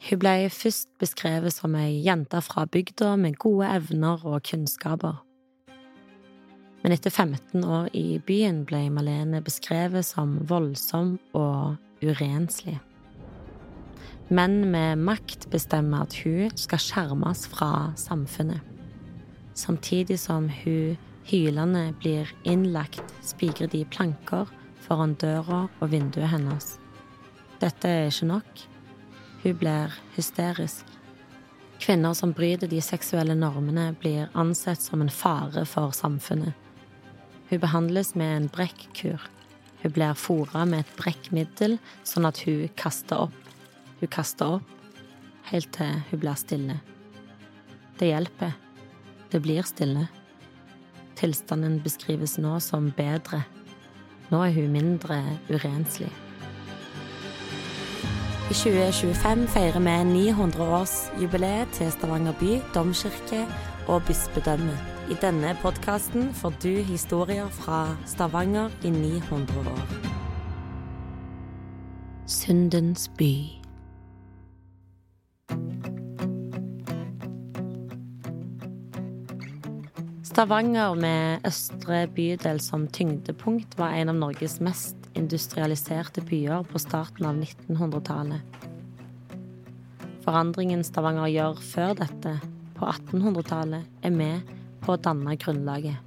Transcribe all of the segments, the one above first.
Hun ble først beskrevet som ei jente fra bygda med gode evner og kunnskaper. Men etter 15 år i byen ble Malene beskrevet som voldsom og urenslig. Menn med makt bestemmer at hun skal skjermes fra samfunnet. Samtidig som hun hylende blir innlagt, spikrer de planker foran døra og vinduet hennes. Dette er ikke nok. Hun blir hysterisk. Kvinner som bryter de seksuelle normene, blir ansett som en fare for samfunnet. Hun behandles med en brekkkur. Hun blir fôra med et brekkmiddel, sånn at hun kaster opp. Hun kaster opp, helt til hun blir stille. Det hjelper. Det blir stille. Tilstanden beskrives nå som bedre. Nå er hun mindre urenslig. I 2025 feirer vi 900-årsjubileet til Stavanger by, domkirke og bispedømme. I denne podkasten får du historier fra Stavanger i 900 år. Syndens by. Stavanger med Østre bydel som tyngdepunkt var en av Norges mest industrialiserte byer på starten av 1900-tallet. Forandringen Stavanger gjør før dette, på 1800-tallet, er med på å danne grunnlaget.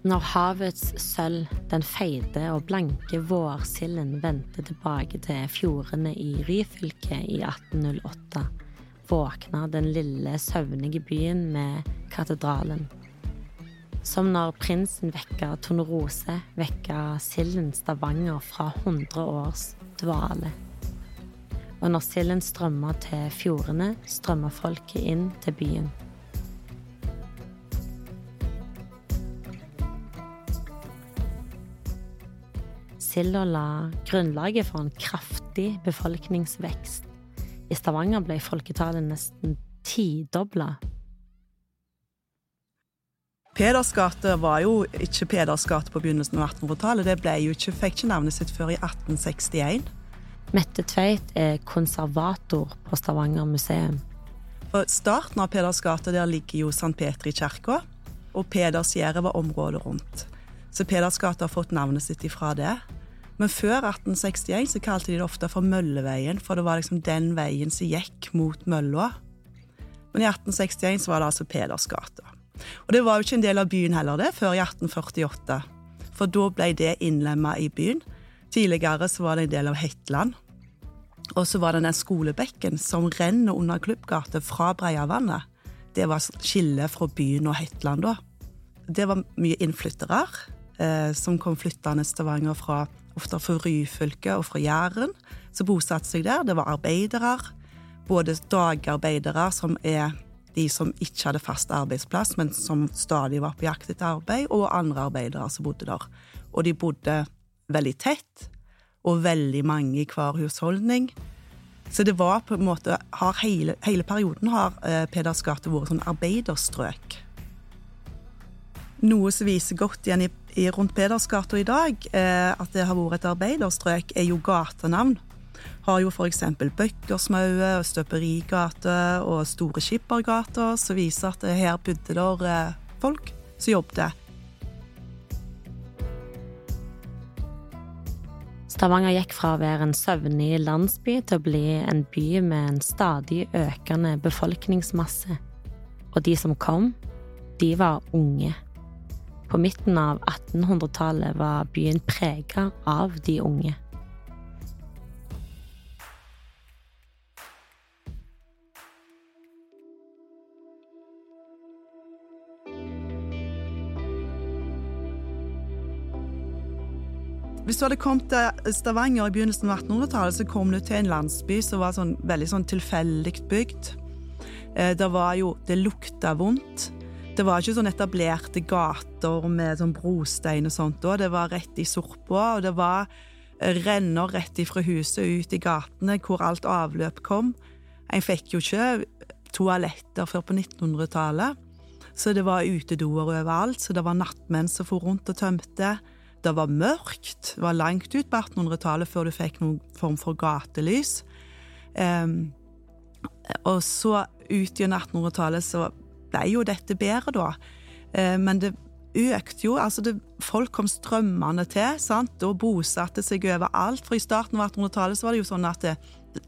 Når havets sølv, den feite og blanke vårsilden, vendte tilbake til fjordene i Ryfylke i 1808, våkna den lille, søvnige byen med katedralen. Som når prinsen vekka Tornerose, vekka silden Stavanger fra 100 års dvale. Og når silden strømmer til fjordene, strømmer folket inn til byen. Silda la grunnlaget for en kraftig befolkningsvekst. I Stavanger ble folketallet nesten tidobla Peders gate var jo ikke Peders gate på begynnelsen av 1800-tallet. Det ble jo ikke, fikk ikke navnet sitt før i 1861. Mette Tveit er konservator på Stavanger museum. På starten av Peders gate der ligger jo St. Peter i kirka, og Pedersgjerdet var området rundt. Så Peders gate har fått navnet sitt ifra det. Men før 1861 så kalte de det ofte for Mølleveien, for det var liksom den veien som gikk mot mølla. Men i 1861 så var det altså Peders gate. Og det var jo ikke en del av byen heller, det, før i 1848. For da ble det innlemma i byen. Tidligere så var det en del av Hetland. Og så var det den skolebekken som renner under Klubbgata fra Breiavannet. Det var skillet fra byen og Hetland da. Det var mye innflyttere eh, som kom flyttende Stavanger fra ofte fra Ryfylke og fra Jæren, som bosatte seg der. Det var arbeidere, både dagarbeidere, som er de som ikke hadde fast arbeidsplass, men som stadig var på jakt etter arbeid, og andre arbeidere som bodde der. Og de bodde veldig tett, og veldig mange i hver husholdning. Så det var på en måte Hele, hele perioden har eh, Peders gate vært sånn arbeiderstrøk. Noe som viser godt igjen i, i rundt Pedersgata i dag, eh, at det har vært et arbeiderstrøk, er jo gatenavn har jo f.eks. Bøkkersmaue og Støperigate og Store Skippergata, som viser at her bodde der eh, folk som jobbet. Stavanger gikk fra å være en søvnig landsby til å bli en by med en stadig økende befolkningsmasse. Og de som kom, de var unge. På midten av 1800-tallet var byen prega av de unge. Hvis du hadde kommet til Stavanger i begynnelsen av 1800-tallet, så kom du til en landsby som var sånn, veldig sånn tilfeldig bygd. Eh, det var jo Det lukta vondt. Det var ikke sånn etablerte gater med sånn brostein og sånt da. Det var rett i sorpa, og det var eh, renner rett ifra huset ut i gatene hvor alt avløp kom. En fikk jo ikke toaletter før på 1900-tallet, så det var utedoer overalt. Så det var nattmenn som for rundt og tømte. Det var mørkt. Det var langt ut på 1800-tallet før du fikk noen form for gatelys. Um, og så ut gjennom 1800-tallet så ble jo dette bedre, da. Um, men det økte jo. altså det, Folk kom strømmende til sant, og bosatte seg overalt. For i starten av 1800-tallet så var det jo sånn at det,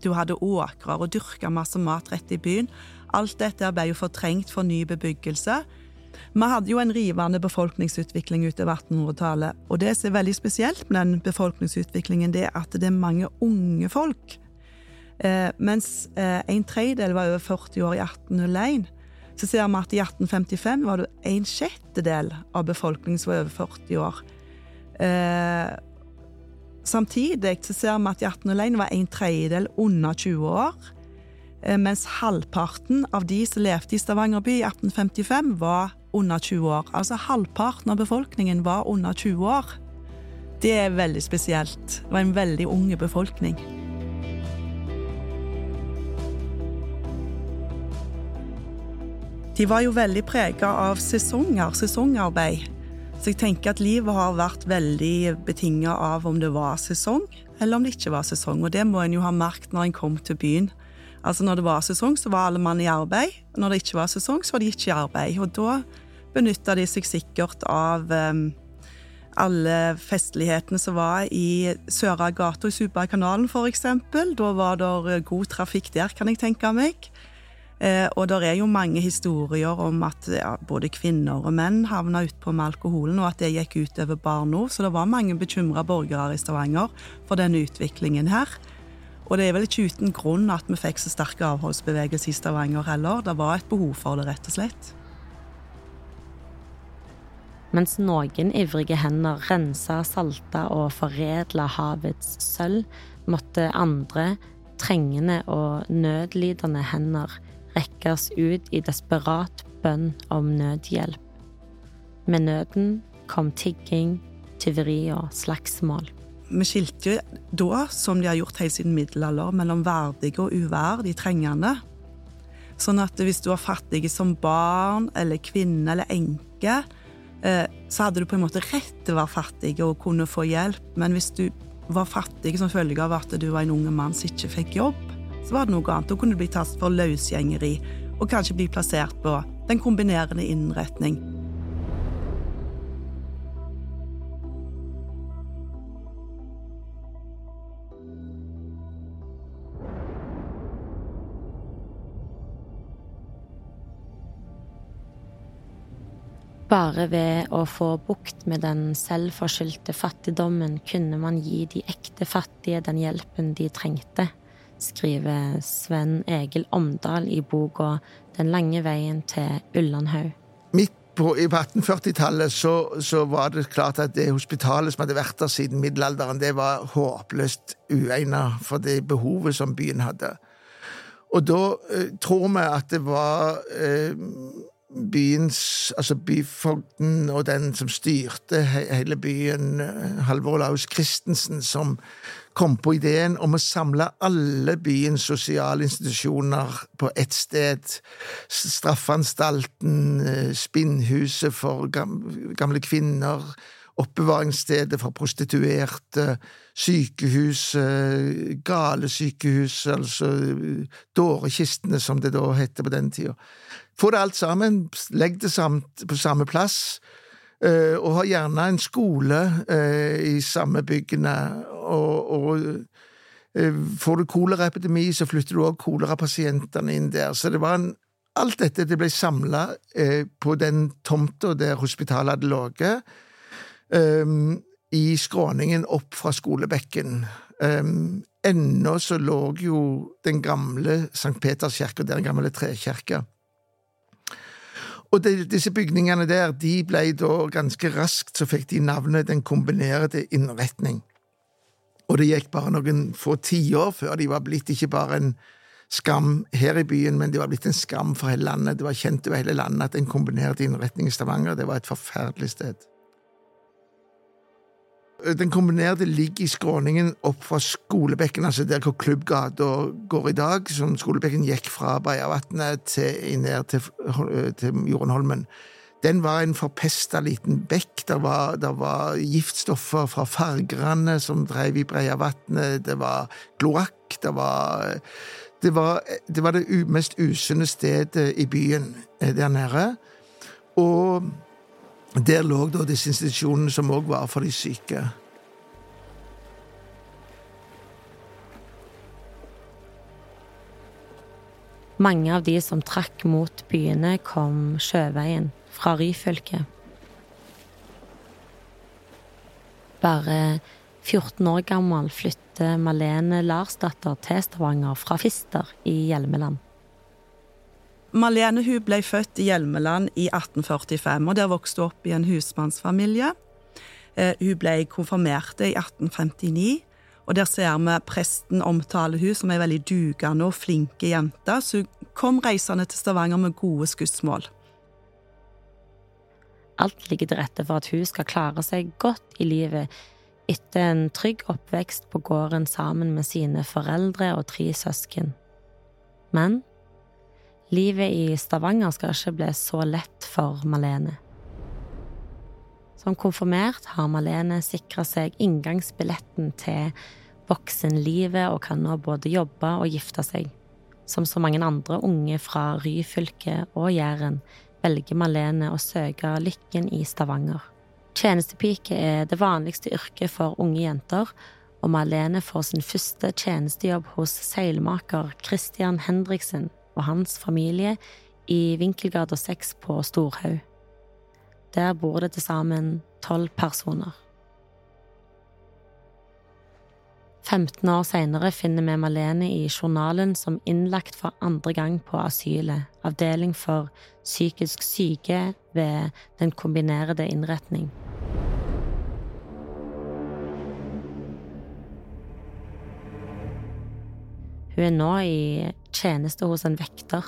du hadde åkrer og dyrka masse mat rett i byen. Alt dette ble jo fortrengt for ny bebyggelse. Vi hadde jo en rivende befolkningsutvikling utover 1800-tallet, og det som er veldig spesielt med den befolkningsutviklingen, det er at det er mange unge folk. Eh, mens eh, en tredjedel var over 40 år i 1801, så ser vi at i 1855 var det en sjettedel av befolkningen som var over 40 år. Eh, samtidig så ser vi at i 1801 var en tredjedel under 20 år. Eh, mens halvparten av de som levde i Stavanger by i 1855, var under 20 år. Altså halvparten av befolkningen var under 20 år. Det er veldig spesielt. Det var en veldig unge befolkning. De var jo veldig prega av sesonger, sesongarbeid. Så jeg tenker at livet har vært veldig betinga av om det var sesong, eller om det ikke var sesong. Og det må en jo ha merket når en kom til byen. Altså Når det var sesong, så var alle mann i arbeid. Når det ikke var sesong, så var de ikke i arbeid. Og da benytta de seg sikkert av um, alle festlighetene som var i Søra gata i Superkanalen, f.eks. Da var det god trafikk der, kan jeg tenke meg. Eh, og det er jo mange historier om at ja, både kvinner og menn havna utpå med alkoholen, og at det gikk utover barna. Så det var mange bekymra borgere i Stavanger for denne utviklingen her. Og det er vel ikke uten grunn at vi fikk så sterk avholdsbevegelse i Stavanger heller. Det var et behov for det, rett og slett. Mens noen ivrige hender rensa, salta og foredla havets sølv, måtte andre, trengende og nødlidende hender rekkes ut i desperat bønn om nødhjelp. Med nøden kom tigging, tyveri og slagsmål. Vi skilte jo da, som de har gjort helt siden middelalder, mellom verdige og uverdig trengende. Sånn at hvis du var fattig som barn eller kvinne eller enke, så hadde du på en måte rett til å være fattig og kunne få hjelp. Men hvis du var fattig som følge av at du var en unge mann som ikke fikk jobb, så var det noe annet. Da kunne du bli tatt for løsgjengeri og kanskje bli plassert på den kombinerende innretning. Bare ved å få bukt med den selvforskyldte fattigdommen kunne man gi de ekte fattige den hjelpen de trengte, skriver Sven Egil Omdal i boka Den lange veien til Ullandhaug. Midt på, på 1840-tallet så, så, var det klart at det hospitalet som hadde vært der siden middelalderen, det var håpløst uegnet for det behovet som byen hadde. Og da eh, tror vi at det var eh, byens Altså byfogden og den som styrte hele byen, eh, Halvor Laus Christensen, som kom på ideen om å samle alle byens sosiale institusjoner på ett sted. Straffanstalten, eh, spinnhuset for gamle kvinner, oppbevaringsstedet for prostituerte, sykehus, galesykehuset, altså dårekistene, som det da hette på den tida. Få det alt sammen, legg det på samme plass, eh, og ha gjerne en skole eh, i samme byggene, og, og eh, Får du koleraepidemi, så flytter du òg kolerapasientene inn der. Så det var en Alt dette det ble samla på den tomta der hospitalet hadde ligget um, i skråningen opp fra skolebekken. Um, Ennå så lå jo den gamle Sankt Peterskirka den gamle trekirka. Og de, disse bygningene der, de ble da ganske raskt så fikk de navnet Den kombinerte innretning. Og det gikk bare noen få tiår før de var blitt ikke bare en skam her i byen, men de var blitt en skam for hele landet. Det var kjent over hele landet at en kombinert innretning i Stavanger det var et forferdelig sted. Den kombinerte ligger i skråningen opp fra Skolebekken, altså der hvor Klubbgata går i dag. som Skolebekken gikk fra Breiavatnet til, ned til, til Jorunholmen. den var en forpesta liten bekk. Det var, var, giftstoffer fra fargerne som drev i Breiavatnet. Det var kloakk. Det var det det, var det mest usunne stedet i byen eh, der nede. Og der lå da disse institusjonene som òg var for de syke. Mange av de som trakk mot byene, kom sjøveien fra Ryfylke. Bare 14 år gammel flytter Malene Larsdatter til Stavanger fra Fister i Hjelmeland. Malene hun ble født i Hjelmeland i 1845, og der vokste hun opp i en husmannsfamilie. Eh, hun ble konfirmert i 1859, og der ser vi presten omtale hun som ei veldig dugende og flinke jente, så hun kom reisende til Stavanger med gode skussmål. Alt ligger til rette for at hun skal klare seg godt i livet etter en trygg oppvekst på gården sammen med sine foreldre og tre søsken. Men livet i Stavanger skal ikke bli så lett for Malene. Som konfirmert har Malene sikra seg inngangsbilletten til voksenlivet og kan nå både jobbe og gifte seg. Som så mange andre unge fra Ryfylke og Jæren velger Malene å søke lykken i Stavanger. Tjenestepike er det vanligste yrket for unge jenter, og Malene får sin første tjenestejobb hos seilmaker Christian Hendriksen og hans familie i Vinkelgata 6 på Storhaug. Der bor det til sammen tolv personer. 15 år senere finner vi Malene i journalen som innlagt for andre gang på asylet, avdeling for psykisk syke ved Den kombinerede innretning. Hun er nå i tjeneste hos en vekter.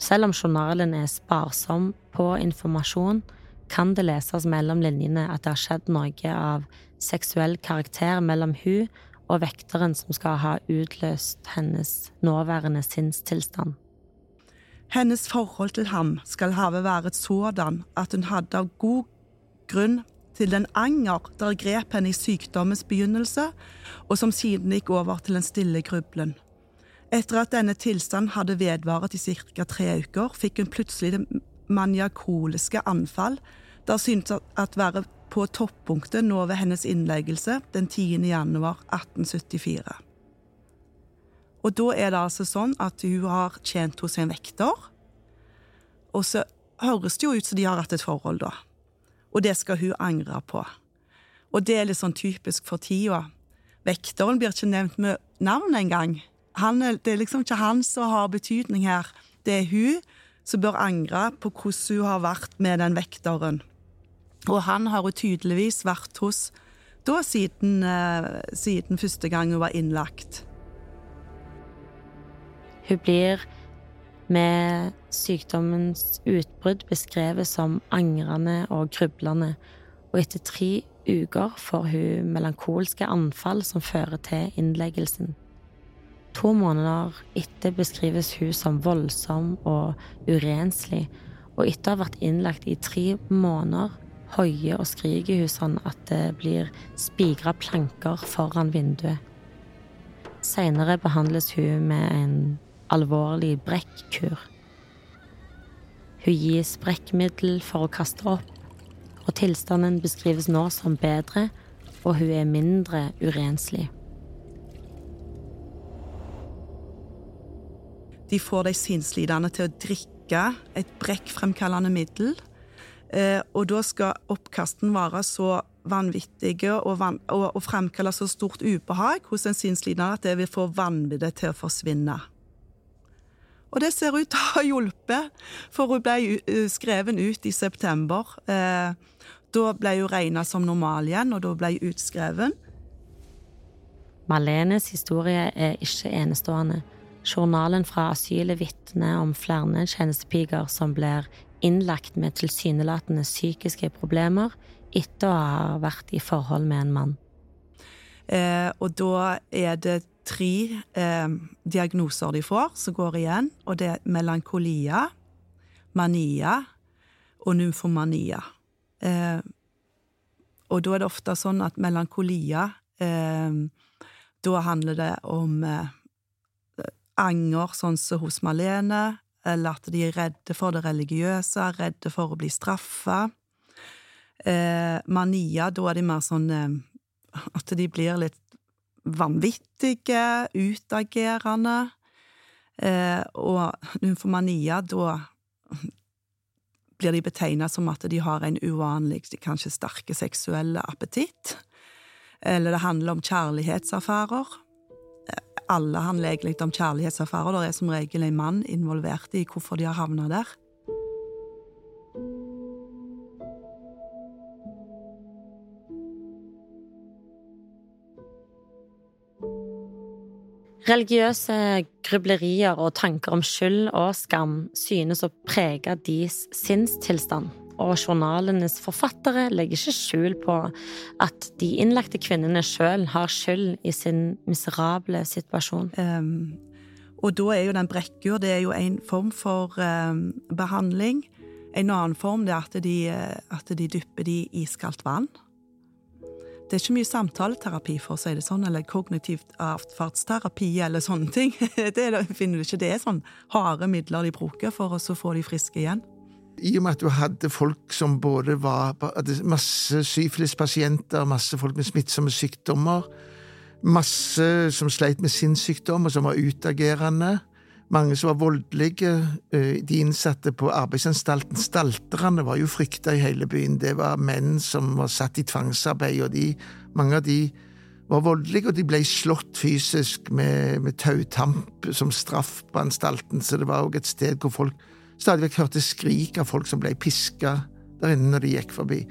Selv om journalen er sparsom på informasjon, kan det leses mellom linjene at det har skjedd noe av seksuell karakter mellom hun og vekteren som skal ha utløst hennes nåværende sinnstilstand. Hennes forhold til ham skal ha vært sådan at hun hadde av god grunn til den anger der grep henne i sykdommens begynnelse, og som siden gikk over til en stille grublen. Etter at denne tilstanden hadde vedvaret i ca. tre uker, fikk hun plutselig det maniakoliske anfall, da syntes at være på toppunktet nå ved hennes innleggelse den 10. januar 1874. Og da er det altså sånn at hun har tjent hos en vekter, og så høres det jo ut som de har hatt et forhold, da. Og det skal hun angre på. Og det er litt sånn typisk for tida. Vekteren blir ikke nevnt med navn engang. Det er liksom ikke han som har betydning her. Det er hun som bør angre på hvordan hun har vært med den vekteren. Og han har hun tydeligvis vært hos da siden, eh, siden første gang hun var innlagt. Hun blir med sykdommens utbrudd beskrevet som angrende og grublende, og etter tre uker får hun melankolske anfall som fører til innleggelsen. To måneder etter beskrives hun som voldsom og urenslig, og etter å ha vært innlagt i tre måneder hoier og skriker hun sånn at det blir spigra planker foran vinduet. Seinere behandles hun med en alvorlig brekkkur. Hun gis brekkmiddel for å kaste opp, og tilstanden beskrives nå som bedre, og hun er mindre urenslig. De får de sinnslidende til å drikke et brekkfremkallende middel Eh, og da skal oppkasten være så vanvittige og, van og, og fremkalle så stort ubehag hos en sinnslidende at det vil få vanviddet til å forsvinne. Og det ser ut til å ha hjulpet, for hun ble skreven ut i september. Eh, da ble hun regna som normal igjen, og da ble hun utskreven. Malenes historie er ikke enestående. Journalen fra asylet vitner om flere tjenestepiker som blir innlagt med tilsynelatende psykiske problemer etter å ha vært i forhold med en mann. Eh, og da er det tre eh, diagnoser de får som går igjen, og det er melankolia, mania og nymfomania. Eh, og da er det ofte sånn at melankolia eh, Da handler det om eh, anger, sånn som hos Malene, eller at de er redde for det religiøse, redde for å bli straffa. Eh, mania, da er de mer sånn eh, at de blir litt vanvittige, utagerende. Eh, og nymfomania, da blir de betegna som at de har en uvanlig, kanskje sterke seksuelle appetitt. Eller det handler om kjærlighetsaffærer. Alle handler egentlig om kjærlighetsaffærer. Det er som regel en mann involvert i hvorfor de har havna der. Religiøse grublerier og tanker om skyld og skam synes å prege deres sinnstilstand, og journalenes forfattere legger ikke skjul på at de innlagte kvinnene sjøl har skyld i sin miserable situasjon. Um, og da er jo den brekkur det er jo en form for um, behandling. En annen form det er at de, at de dypper de i iskaldt vann. Det er ikke mye samtaleterapi, for å si det sånn, eller kognitivt atferdsterapi eller sånne ting. Det finner du ikke. Det er sånn harde midler de bruker for å få de friske igjen. I og med at du hadde folk som både var masse syfilispasienter, masse folk med smittsomme sykdommer, masse som sleit med sinnssykdom, og som var utagerende, mange som var voldelige. Eh, de innsatte på arbeidsanstalten, stalterne, var jo frykta i hele byen. Det var menn som var satt i tvangsarbeid, og de, mange av de var voldelige, og de ble slått fysisk med, med tautamp som straff på anstalten, så det var òg et sted hvor folk stadig vekk hørte skrik av folk som ble piska der inne når de gikk forbi.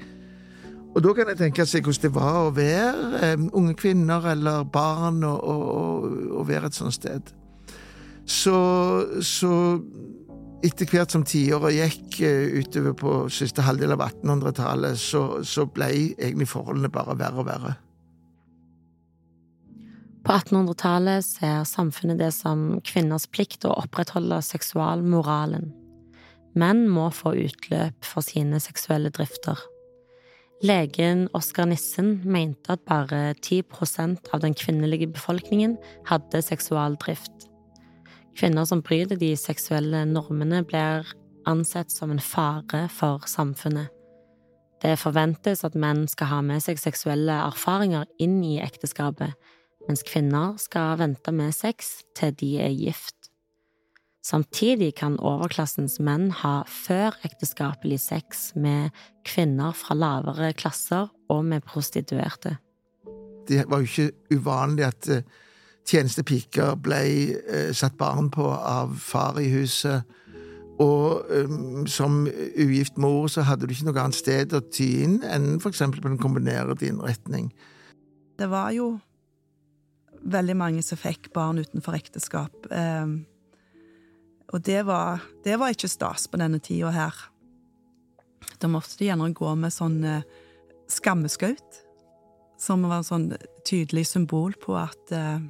Og da kan jeg tenke seg hvordan det var å være um, unge kvinner eller barn og, og, og være et sånt sted. Så, så etter hvert som tiåra gikk eh, utover på siste halvdel av 1800-tallet, så, så ble egentlig forholdene bare verre og verre. På 1800-tallet ser samfunnet det som kvinners plikt å opprettholde seksualmoralen. Menn må få utløp for sine seksuelle drifter. Legen Oskar Nissen mente at bare 10% av den kvinnelige befolkningen hadde seksualdrift. Kvinner som bryter de seksuelle normene, blir ansett som en fare for samfunnet. Det forventes at menn skal ha med seg seksuelle erfaringer inn i ekteskapet, mens kvinner skal vente med sex til de er gift. Samtidig kan overklassens menn ha før-ekteskapelig sex med kvinner fra lavere klasser og med prostituerte. Det var jo ikke uvanlig at eh, tjenestepiker ble eh, satt barn på av far i huset. Og um, som ugift mor så hadde du ikke noe annet sted å ty inn enn for eksempel på den kombinerte innretning. Det var jo veldig mange som fikk barn utenfor ekteskap. Um, og det var, det var, ikke stas på denne tida her. Da måtte de gjerne gå med sånn uh, skammeskaut, som var en sånn tydelig symbol på at eh,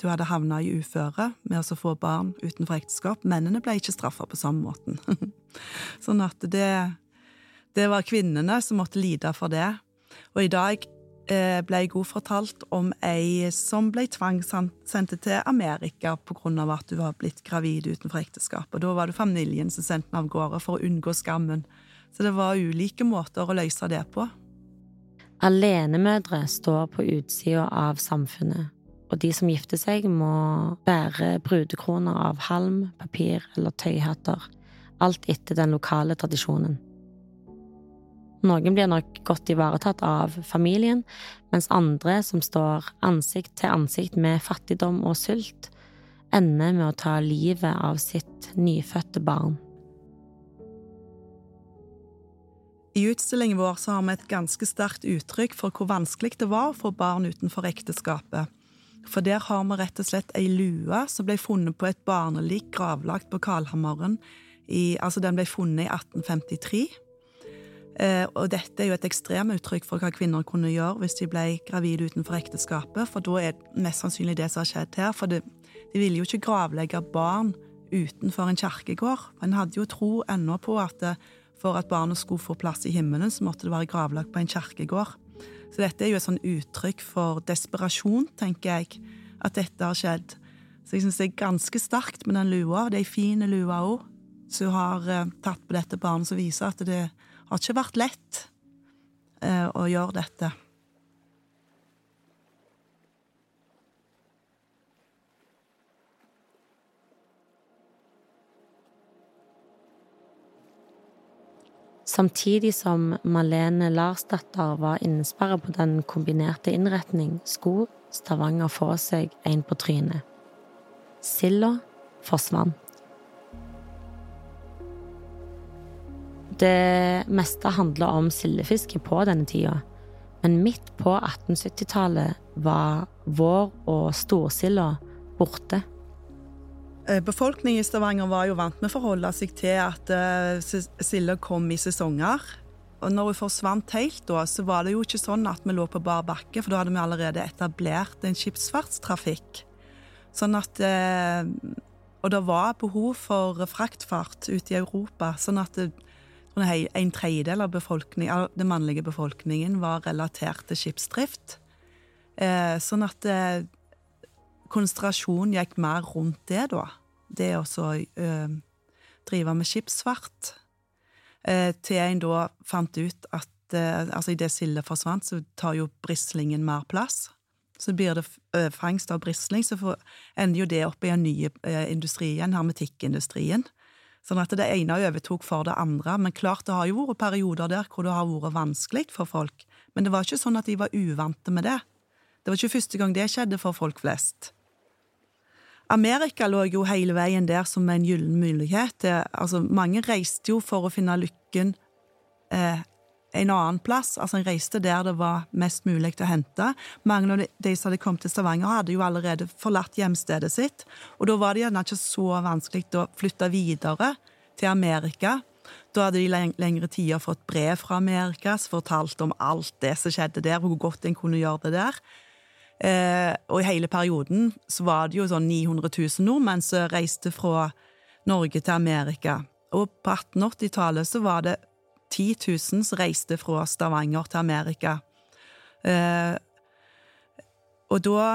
du hadde havna i uføre med å få barn utenfor ekteskap. Mennene ble ikke straffa på samme måten. sånn at det, det var kvinnene som måtte lide for det. Og i dag eh, ble jeg god fortalt om ei som ble tvangssendt til Amerika av at hun var blitt gravid utenfor ekteskap. Og da var det familien som sendte den av gårde for å unngå skammen. Så det var ulike måter å løse det på. Alenemødre står på utsida av samfunnet og de som gifter seg, må bære brudekroner av halm, papir eller tøyhatter, alt etter den lokale tradisjonen. Noen blir nok godt ivaretatt av familien, mens andre, som står ansikt til ansikt med fattigdom og sult, ender med å ta livet av sitt nyfødte barn. I utstillingen vår har vi et ganske sterkt uttrykk for hvor vanskelig det var å få barn utenfor ekteskapet. For der har vi rett og slett ei lue som ble funnet på et barnelik gravlagt på Kalhammeren. I, altså den ble funnet i 1853. Eh, og dette er jo et ekstremuttrykk for hva kvinner kunne gjøre hvis de ble gravide utenfor ekteskapet, for da er det mest sannsynlig det som har skjedd her. For det, de ville jo ikke gravlegge barn utenfor en kirkegård. En hadde jo tro ennå på at For at barna skulle få plass i himmelen, så måtte det være gravlagt på en kirkegård. Så dette er jo et sånn uttrykk for desperasjon, tenker jeg, at dette har skjedd. Så jeg syns det er ganske sterkt med den lua. Det er ei fin lue òg, som har uh, tatt på dette barnet, som viser at det har ikke vært lett eh, å gjøre dette. Samtidig som Malene Larsdatter var innesperra på den kombinerte innretning, skulle Stavanger få seg en på trynet. Silda forsvant. Det meste handla om sildefiske på denne tida, men midt på 1870-tallet var vår- og storsilda borte. Eh, befolkningen i Stavanger var jo vant med å forholde seg til at uh, silda kom i sesonger. Og når hun forsvant helt, da, så var det jo ikke sånn at vi lå på bar bakke, for da hadde vi allerede etablert en skipsfartstrafikk. Sånn at uh, Og det var behov for fraktfart ute i Europa. Sånn at en tredjedel av, den mannlige befolkningen var relatert til skipsdrift. Uh, sånn at konsentrasjonen gikk mer rundt det, da. Det å øh, drive med skipsfart. Eh, til en da fant ut at eh, altså idet silda forsvant, så tar jo brislingen mer plass. Så blir det fangst av brisling, så ender jo det opp i en ny industri igjen, hermetikkindustrien. Sånn at det ene overtok for det andre. Men klart det har jo vært perioder der hvor det har vært vanskelig for folk. Men det var ikke sånn at de var uvante med det. Det var ikke første gang det skjedde for folk flest. Amerika lå jo hele veien der som en gyllen mulighet. Altså, mange reiste jo for å finne lykken eh, en annen plass. Altså, En reiste der det var mest mulig å hente. Mange av de som hadde kommet til Stavanger, hadde jo allerede forlatt hjemstedet sitt. Og da var det gjerne ikke så vanskelig å flytte videre til Amerika. Da hadde de leng lengre tider fått brev fra Amerika som fortalte om alt det som skjedde der, hvor godt en kunne gjøre det der. Eh, og i hele perioden så var det jo sånn 900 000 nordmenn som reiste fra Norge til Amerika. Og på 1880-tallet så var det 10 000 som reiste fra Stavanger til Amerika. Eh, og da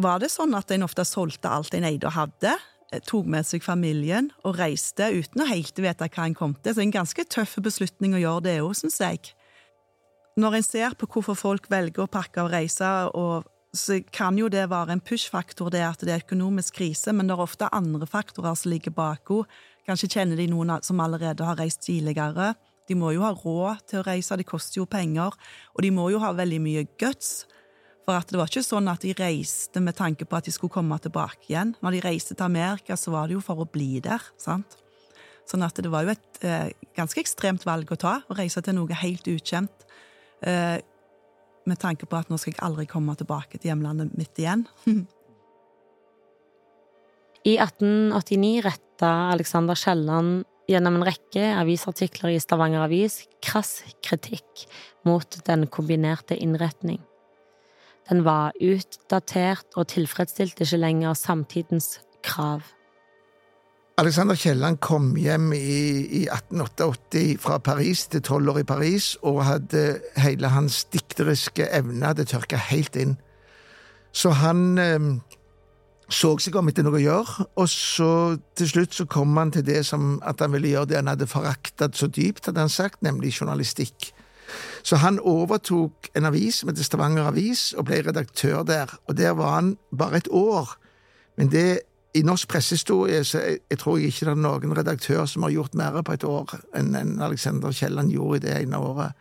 var det sånn at en ofte solgte alt en eide og hadde, eh, tok med seg familien og reiste uten å helt vite hva en kom til. Så en ganske tøff beslutning å gjøre det òg, syns jeg. Når en ser på hvorfor folk velger å pakke og reise og så kan jo det være en push-faktor, det at det er økonomisk krise, men det er ofte andre faktorer som ligger bak henne. Kanskje kjenner de noen som allerede har reist tidligere. De må jo ha råd til å reise, det koster jo penger, og de må jo ha veldig mye guts. For at det var ikke sånn at de reiste med tanke på at de skulle komme tilbake igjen. Når de reiste til Amerika, så var det jo for å bli der, sant? Sånn at det var jo et eh, ganske ekstremt valg å ta, å reise til noe helt ukjent. Eh, med tanke på at nå skal jeg aldri komme tilbake til hjemlandet mitt igjen. I 1889 retta Alexander Kielland gjennom en rekke avisartikler i Stavanger Avis krass kritikk mot den kombinerte innretning. Den var utdatert og tilfredsstilte ikke lenger samtidens krav. Alexander Kielland kom hjem i, i 1888 fra Paris til tolv år i Paris, og hadde hele hans dikteriske evne hadde tørka helt inn. Så han eh, så seg om etter noe å gjøre, og så til slutt så kom han til det som at han ville gjøre det han hadde foraktet så dypt, hadde han sagt, nemlig journalistikk. Så han overtok en avis som heter Stavanger Avis, og ble redaktør der, og der var han bare et år. Men det i norsk pressehistorie så jeg, jeg, tror jeg ikke det er noen redaktør som har gjort mer på et år enn en Alexander Kielland gjorde i det ene året.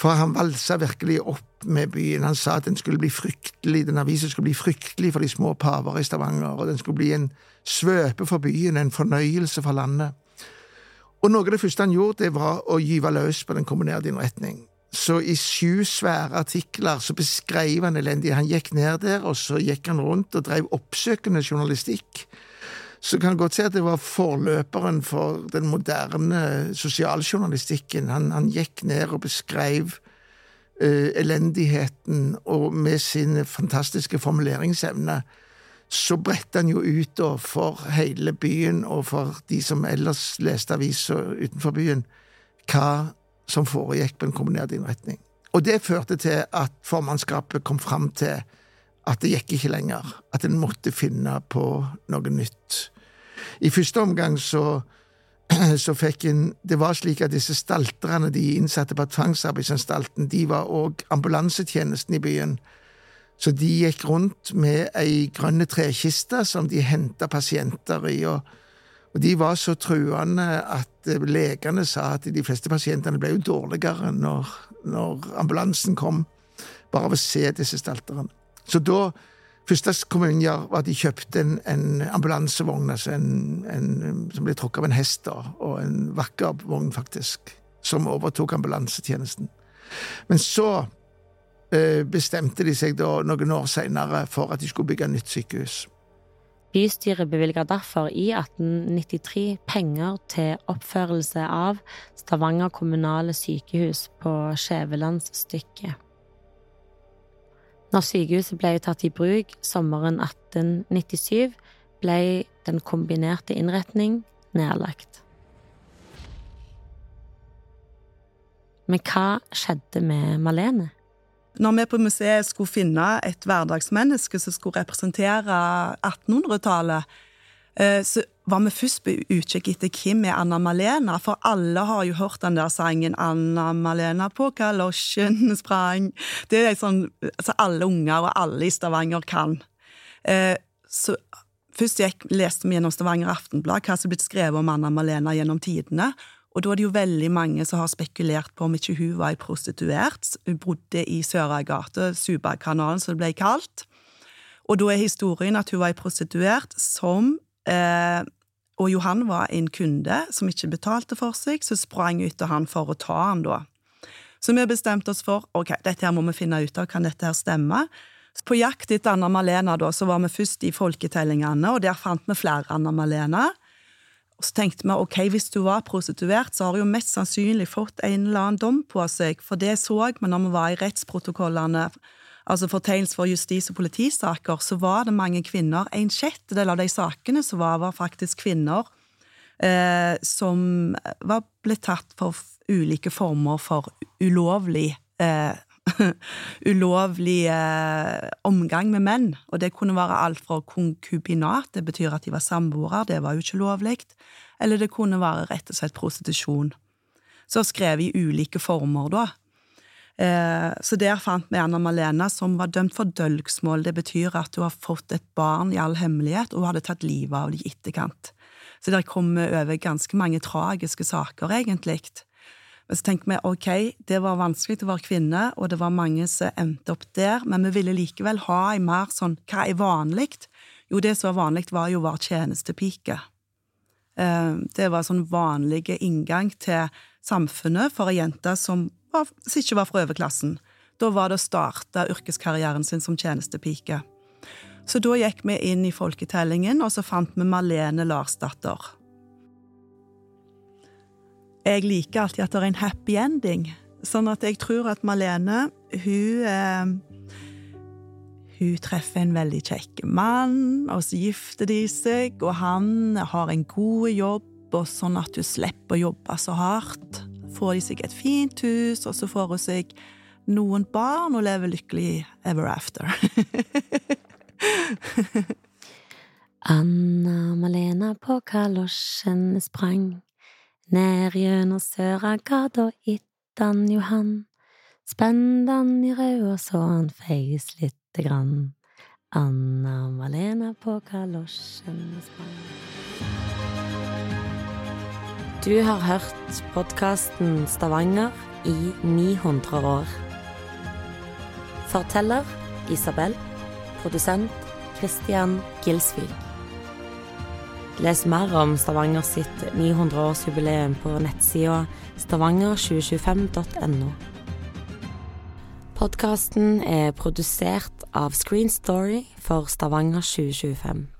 For han valsa virkelig opp med byen. Han sa at den skulle bli fryktelig, den avisen skulle bli fryktelig for de små paver i Stavanger, og den skulle bli en svøpe for byen, en fornøyelse for landet. Og noe av det første han gjorde, det var å gyve løs på den kombinerte innretning. Så i sju svære artikler så beskrev han elendig. Han gikk ned der, og så gikk han rundt og drev oppsøkende journalistikk. Så kan godt si at det var forløperen for den moderne sosialjournalistikken. Han, han gikk ned og beskrev uh, elendigheten, og med sin fantastiske formuleringsevne så bredte han jo ut da for hele byen og for de som ellers leste aviser utenfor byen hva som foregikk på en kombinert innretning. Og det førte til at formannskapet kom fram til at det gikk ikke lenger, at en måtte finne på noe nytt. I første omgang så, så fikk en Det var slik at disse stalterne de innsatte på tvangsarbeidsanstalten, de var òg ambulansetjenesten i byen. Så de gikk rundt med ei grønne trekiste som de henta pasienter i. og og de var så truende at legene sa at de fleste pasientene ble jo dårligere når, når ambulansen kom, bare av å se disse stalterne. Så da Første kommunen gjør, var at de kjøpte en, en ambulansevogn, altså en, en, som ble trukket av en hest, da, og en vakker vogn, faktisk, som overtok ambulansetjenesten. Men så eh, bestemte de seg da noen år senere for at de skulle bygge nytt sykehus. Bystyret bevilget derfor i 1893 penger til oppførelse av Stavanger kommunale sykehus på Skjævelandsstykket. Når sykehuset ble tatt i bruk sommeren 1897, ble den kombinerte innretning nedlagt. Men hva skjedde med Malene? Når vi på museet skulle finne et hverdagsmenneske som skulle representere 1800-tallet, eh, så var vi først på utkikk etter hvem er Anna Malena, for alle har jo hørt den der sangen 'Anna Malena på kalosjen sprang'. Det er sånn altså alle unger og alle i Stavanger kan. Eh, så først gikk, leste vi gjennom Stavanger Aftenblad hva som er blitt skrevet om Anna Malena gjennom tidene, og da er det jo veldig mange som har spekulert på om ikke hun var ei prostituert. Hun bodde i Søragate, Subakanalen som det ble kalt. Og da er historien at hun var ei prostituert som eh, Og Johan var en kunde som ikke betalte for seg, så sprang etter han for å ta han da. Så vi bestemte oss for ok, dette her må vi finne ut av, kan dette her stemme? På jakt etter Anna Malena da, så var vi først i folketellingene, og der fant vi flere Anna Malena. Og så tenkte vi ok, hvis du var prostituert, så har du jo mest sannsynlig fått en eller annen dom på seg, for det så vi når vi var i rettsprotokollene, altså fortegnelse for justis- og politisaker, så var det mange kvinner. En sjettedel av de sakene som var, var faktisk kvinner eh, som var blitt tatt for ulike former for ulovlig eh, ulovlig eh, omgang med menn. Og det kunne være alt fra konkubinat, det betyr at de var samboere, det var jo ikke lovlig, eller det kunne være rett og slett prostitusjon. Så skrevet i ulike former, da. Eh, så der fant vi Anna Malena, som var dømt for dølgsmål. Det betyr at hun har fått et barn i all hemmelighet, og hun hadde tatt livet av det i etterkant. Så der kom vi over ganske mange tragiske saker, egentlig. Men så tenkte vi ok, det var vanskelig å være kvinne, og det var mange som endte opp der, men vi ville likevel ha en mer sånn hva er vanlig? Jo, det som var vanlig, var jo å tjenestepike. Eh, det var sånn vanlig inngang til samfunnet for ei jente som, var, som ikke var fra overklassen. Da var det å starte yrkeskarrieren sin som tjenestepike. Så da gikk vi inn i folketellingen, og så fant vi Malene Larsdatter. Jeg liker alltid at det er en happy ending. Sånn at jeg tror at Malene, hun eh, Hun treffer en veldig kjekk mann, og så gifter de seg, og han har en god jobb, og sånn at hun slipper å jobbe så hardt. Får de seg et fint hus, og så får hun seg noen barn og lever lykkelig ever after. Anna Malena på kalosjen sprang ned gjennom Søragata ittan Johan. Spenn han i og så han feis lite grann. Anna Malena på kalosjen sprang. Du har hørt podkasten Stavanger i 900 år. Forteller Isabel. Produsent Christian Gilsvik. Les mer om Stavanger sitt 900-årsjubileum på nettsida stavanger2025.no. Podkasten er produsert av Screen Story for Stavanger 2025.